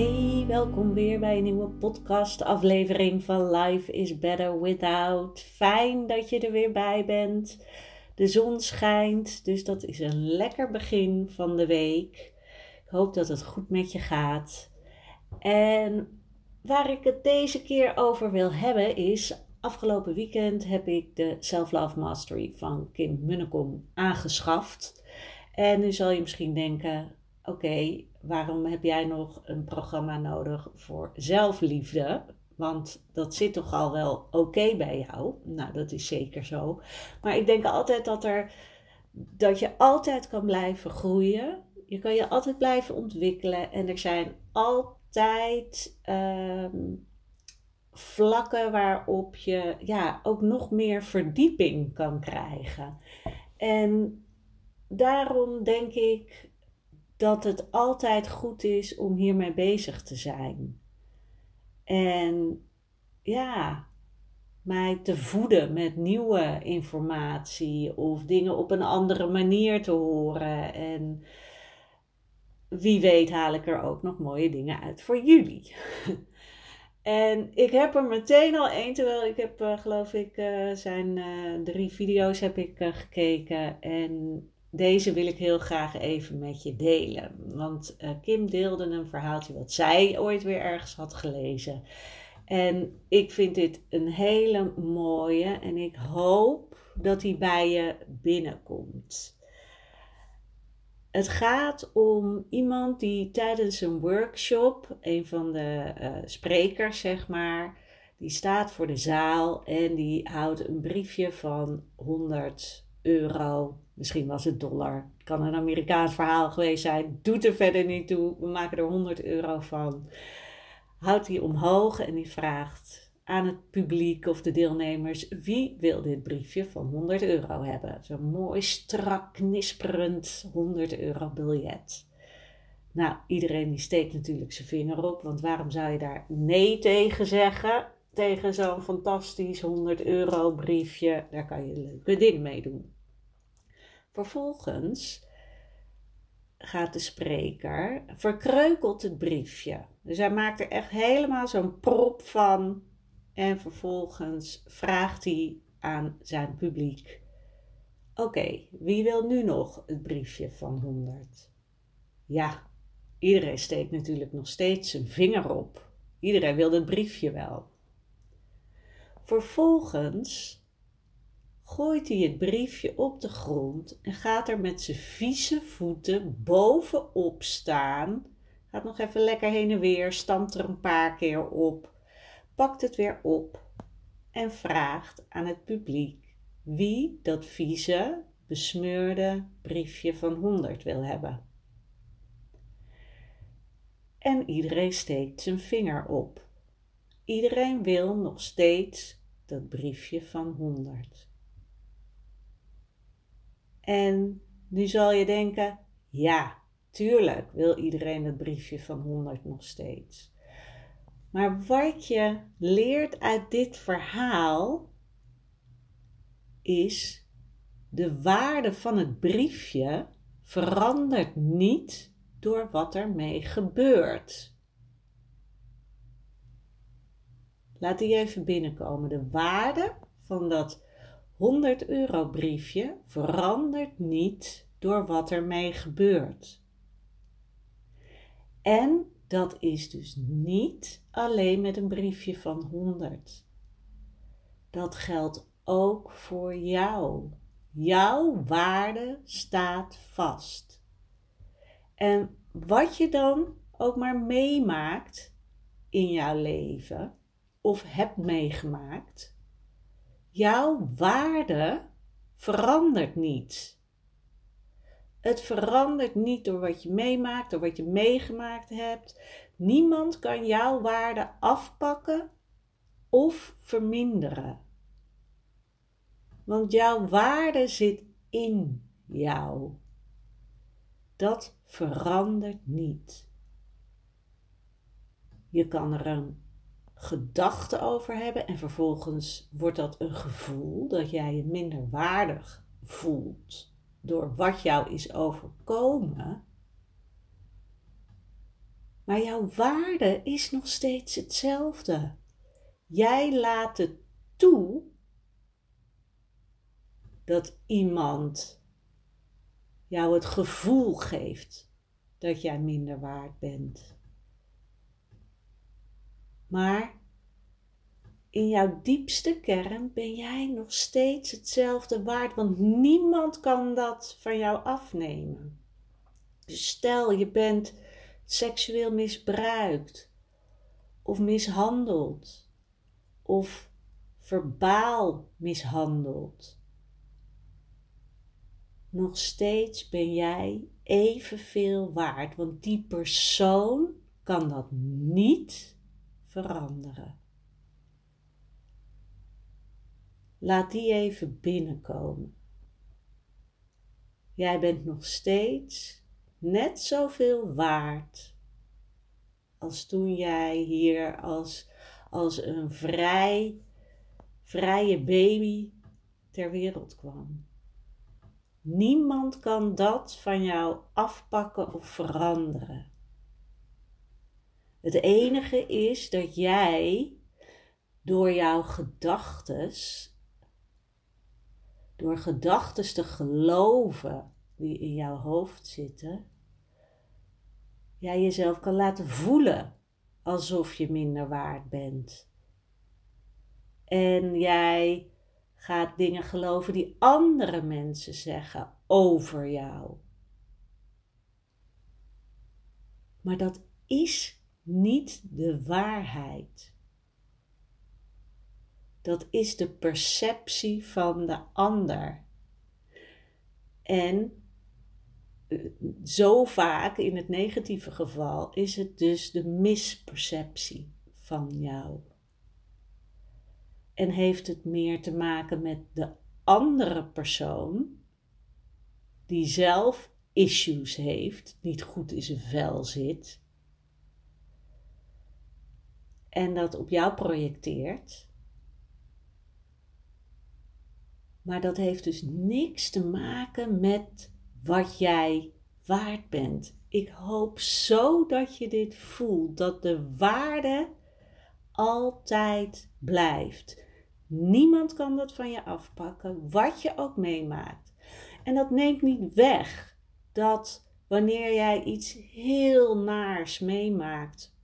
Hey, welkom weer bij een nieuwe podcast-aflevering van Life is Better Without. Fijn dat je er weer bij bent. De zon schijnt, dus dat is een lekker begin van de week. Ik hoop dat het goed met je gaat. En waar ik het deze keer over wil hebben is. Afgelopen weekend heb ik de Self Love Mastery van Kim Munnekom aangeschaft. En nu zal je misschien denken: oké, waarom heb jij nog een programma nodig voor zelfliefde? Want dat zit toch al wel oké bij jou. Nou, dat is zeker zo. Maar ik denk altijd dat, er, dat je altijd kan blijven groeien. Je kan je altijd blijven ontwikkelen. En er zijn altijd ehm, vlakken waarop je ja, ook nog meer verdieping kan krijgen. En daarom denk ik dat het altijd goed is om hiermee bezig te zijn. En ja, mij te voeden met nieuwe informatie of dingen op een andere manier te horen. En wie weet haal ik er ook nog mooie dingen uit voor jullie. En ik heb er meteen al één, terwijl ik heb uh, geloof ik uh, zijn uh, drie video's heb ik gekeken. En deze wil ik heel graag even met je delen. Want uh, Kim deelde een verhaaltje wat zij ooit weer ergens had gelezen. En ik vind dit een hele mooie en ik hoop dat hij bij je binnenkomt. Het gaat om iemand die tijdens een workshop, een van de uh, sprekers zeg maar, die staat voor de zaal en die houdt een briefje van 100 euro Misschien was het dollar. Kan een Amerikaans verhaal geweest zijn. Doet er verder niet toe. We maken er 100 euro van. Houdt hij omhoog en die vraagt aan het publiek of de deelnemers: wie wil dit briefje van 100 euro hebben? Zo'n mooi strak, knisperend 100 euro biljet. Nou, iedereen die steekt natuurlijk zijn vinger op, want waarom zou je daar nee tegen zeggen? Tegen zo'n fantastisch 100 euro briefje, daar kan je leuke dingen mee doen. Vervolgens gaat de spreker, verkreukelt het briefje. Dus hij maakt er echt helemaal zo'n prop van. En vervolgens vraagt hij aan zijn publiek: Oké, wie wil nu nog het briefje van 100? Ja, iedereen steekt natuurlijk nog steeds zijn vinger op. Iedereen wil het briefje wel. Vervolgens gooit hij het briefje op de grond en gaat er met zijn vieze voeten bovenop staan. Gaat nog even lekker heen en weer, stampt er een paar keer op, pakt het weer op en vraagt aan het publiek wie dat vieze, besmeurde briefje van 100 wil hebben. En iedereen steekt zijn vinger op. Iedereen wil nog steeds dat briefje van 100. En nu zal je denken, ja, tuurlijk wil iedereen het briefje van 100 nog steeds. Maar wat je leert uit dit verhaal is de waarde van het briefje verandert niet door wat ermee gebeurt. Laat die even binnenkomen. De waarde van dat 100 euro briefje verandert niet door wat ermee gebeurt. En dat is dus niet alleen met een briefje van 100. Dat geldt ook voor jou. Jouw waarde staat vast. En wat je dan ook maar meemaakt in jouw leven of hebt meegemaakt, jouw waarde verandert niet. Het verandert niet door wat je meemaakt, door wat je meegemaakt hebt. Niemand kan jouw waarde afpakken of verminderen. Want jouw waarde zit in jou. Dat verandert niet. Je kan er een gedachte over hebben en vervolgens wordt dat een gevoel dat jij je minder waardig voelt door wat jou is overkomen. Maar jouw waarde is nog steeds hetzelfde. Jij laat het toe dat iemand jou het gevoel geeft dat jij minder waard bent. Maar in jouw diepste kern ben jij nog steeds hetzelfde waard, want niemand kan dat van jou afnemen. Dus stel je bent seksueel misbruikt of mishandeld of verbaal mishandeld. Nog steeds ben jij evenveel waard, want die persoon kan dat niet veranderen. Laat die even binnenkomen. Jij bent nog steeds net zoveel waard als toen jij hier als, als een vrij, vrije baby ter wereld kwam. Niemand kan dat van jou afpakken of veranderen. Het enige is dat jij door jouw gedachtes, door gedachtes te geloven die in jouw hoofd zitten, jij jezelf kan laten voelen alsof je minder waard bent. En jij gaat dingen geloven die andere mensen zeggen over jou. Maar dat is niet de waarheid. Dat is de perceptie van de ander. En eh, zo vaak in het negatieve geval is het dus de misperceptie van jou. En heeft het meer te maken met de andere persoon die zelf issues heeft, niet goed in zijn vel zit, en dat op jou projecteert. Maar dat heeft dus niks te maken met wat jij waard bent. Ik hoop zo dat je dit voelt, dat de waarde altijd blijft. Niemand kan dat van je afpakken, wat je ook meemaakt. En dat neemt niet weg dat wanneer jij iets heel naars meemaakt,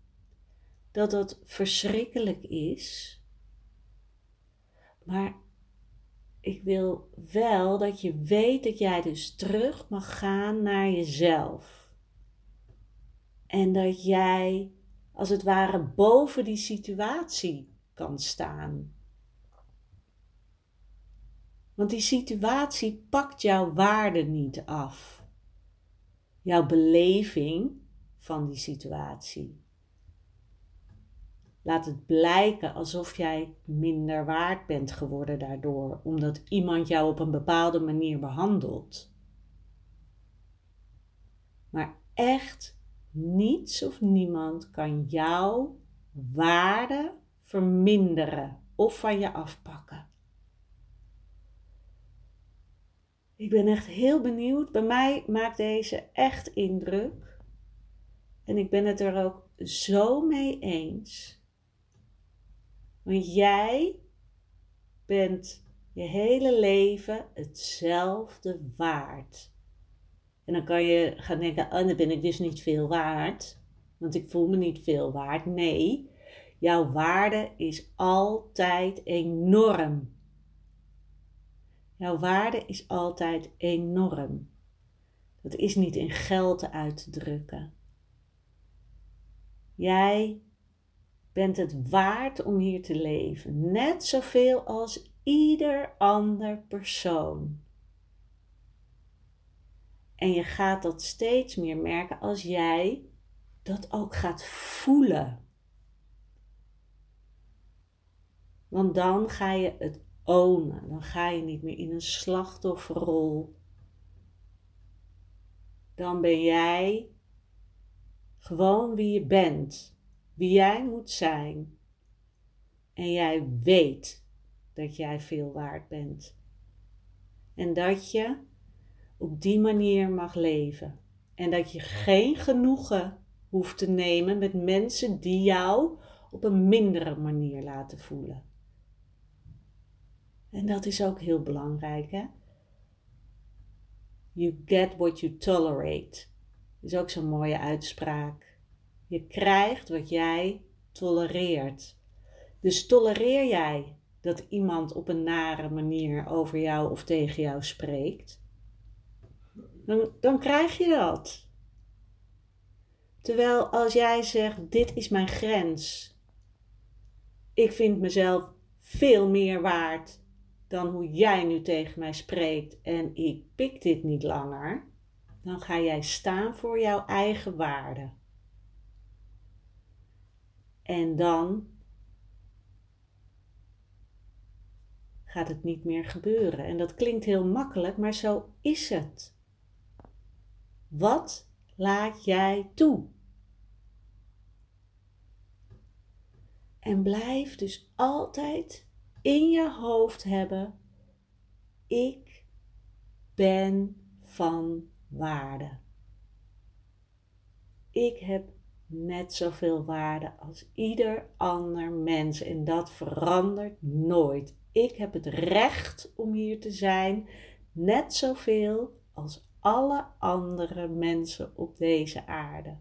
dat dat verschrikkelijk is. Maar ik wil wel dat je weet dat jij dus terug mag gaan naar jezelf. En dat jij als het ware boven die situatie kan staan. Want die situatie pakt jouw waarde niet af. Jouw beleving van die situatie. Laat het blijken alsof jij minder waard bent geworden daardoor, omdat iemand jou op een bepaalde manier behandelt. Maar echt niets of niemand kan jouw waarde verminderen of van je afpakken. Ik ben echt heel benieuwd. Bij mij maakt deze echt indruk. En ik ben het er ook zo mee eens want jij bent je hele leven hetzelfde waard. En dan kan je gaan denken, oh, dan ben ik dus niet veel waard. Want ik voel me niet veel waard. Nee, jouw waarde is altijd enorm. Jouw waarde is altijd enorm. Dat is niet in geld uit te drukken. Jij bent het waard om hier te leven, net zoveel als ieder ander persoon. En je gaat dat steeds meer merken als jij dat ook gaat voelen. Want dan ga je het ownen. Dan ga je niet meer in een slachtofferrol. Dan ben jij gewoon wie je bent, wie jij moet zijn. En jij weet dat jij veel waard bent. En dat je op die manier mag leven. En dat je geen genoegen hoeft te nemen met mensen die jou op een mindere manier laten voelen. En dat is ook heel belangrijk, hè? You get what you tolerate. Is ook zo'n mooie uitspraak. Je krijgt wat jij tolereert. Dus tolereer jij dat iemand op een nare manier over jou of tegen jou spreekt, dan, dan krijg je dat. Terwijl als jij zegt: Dit is mijn grens. Ik vind mezelf veel meer waard dan hoe jij nu tegen mij spreekt en ik pik dit niet langer, dan ga jij staan voor jouw eigen waarde. En dan gaat het niet meer gebeuren. En dat klinkt heel makkelijk, maar zo is het. Wat laat jij toe? En blijf dus altijd in je hoofd hebben: ik ben van waarde. Ik heb net zoveel waarde als ieder ander mens en dat verandert nooit. Ik heb het recht om hier te zijn, net zoveel als alle andere mensen op deze aarde.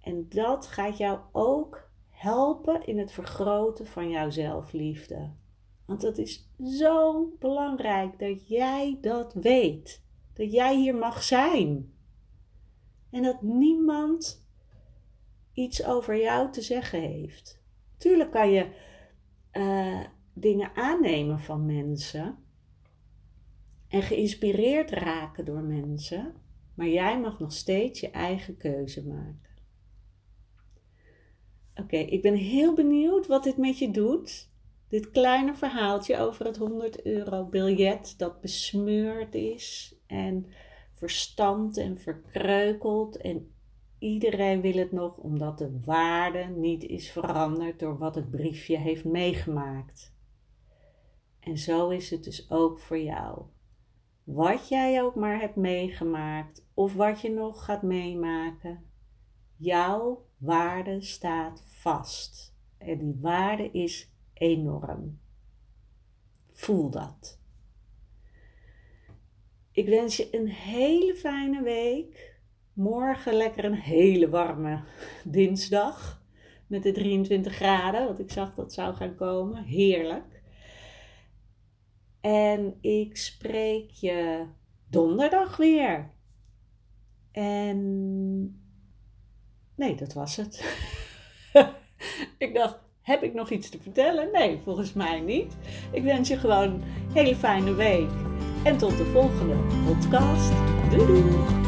En dat gaat jou ook helpen in het vergroten van jouw zelfliefde. Want dat is zo belangrijk dat jij dat weet. Dat jij hier mag zijn. En dat niemand iets over jou te zeggen heeft. Tuurlijk kan je uh, dingen aannemen van mensen. En geïnspireerd raken door mensen. Maar jij mag nog steeds je eigen keuze maken. Oké, ik ben heel benieuwd wat dit met je doet. Dit kleine verhaaltje over het 100 euro biljet dat besmeurd is en verstampt en verkreukeld. En iedereen wil het nog omdat de waarde niet is veranderd door wat het briefje heeft meegemaakt. En zo is het dus ook voor jou. Wat jij ook maar hebt meegemaakt of wat je nog gaat meemaken, jouw waarde staat vast. En die waarde is enorm. Voel dat. Ik wens je een hele fijne week. Morgen lekker een hele warme dinsdag. Met de 23 graden, want ik zag dat zou gaan komen. Heerlijk. En ik spreek je donderdag weer. En Nee, dat was het. ik dacht, heb ik nog iets te vertellen? Nee, volgens mij niet. Ik wens je gewoon een hele fijne week. En tot de volgende podcast. Doei doei!